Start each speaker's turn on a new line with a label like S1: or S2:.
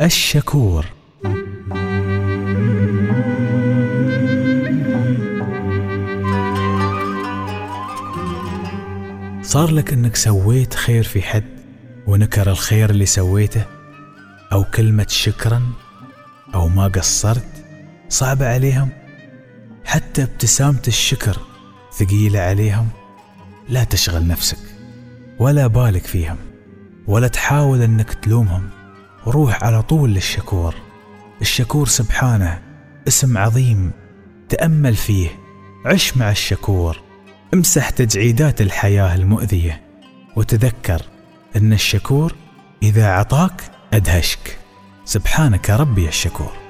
S1: الشكور. صار لك إنك سويت خير في حد ونكر الخير اللي سويته؟ أو كلمة شكرا؟ أو ما قصرت؟ صعبة عليهم؟ حتى ابتسامة الشكر ثقيلة عليهم؟ لا تشغل نفسك ولا بالك فيهم ولا تحاول إنك تلومهم. روح على طول للشكور. الشكور سبحانه اسم عظيم تأمل فيه عش مع الشكور. امسح تجعيدات الحياة المؤذية وتذكر إن الشكور إذا عطاك أدهشك. سبحانك ربي الشكور.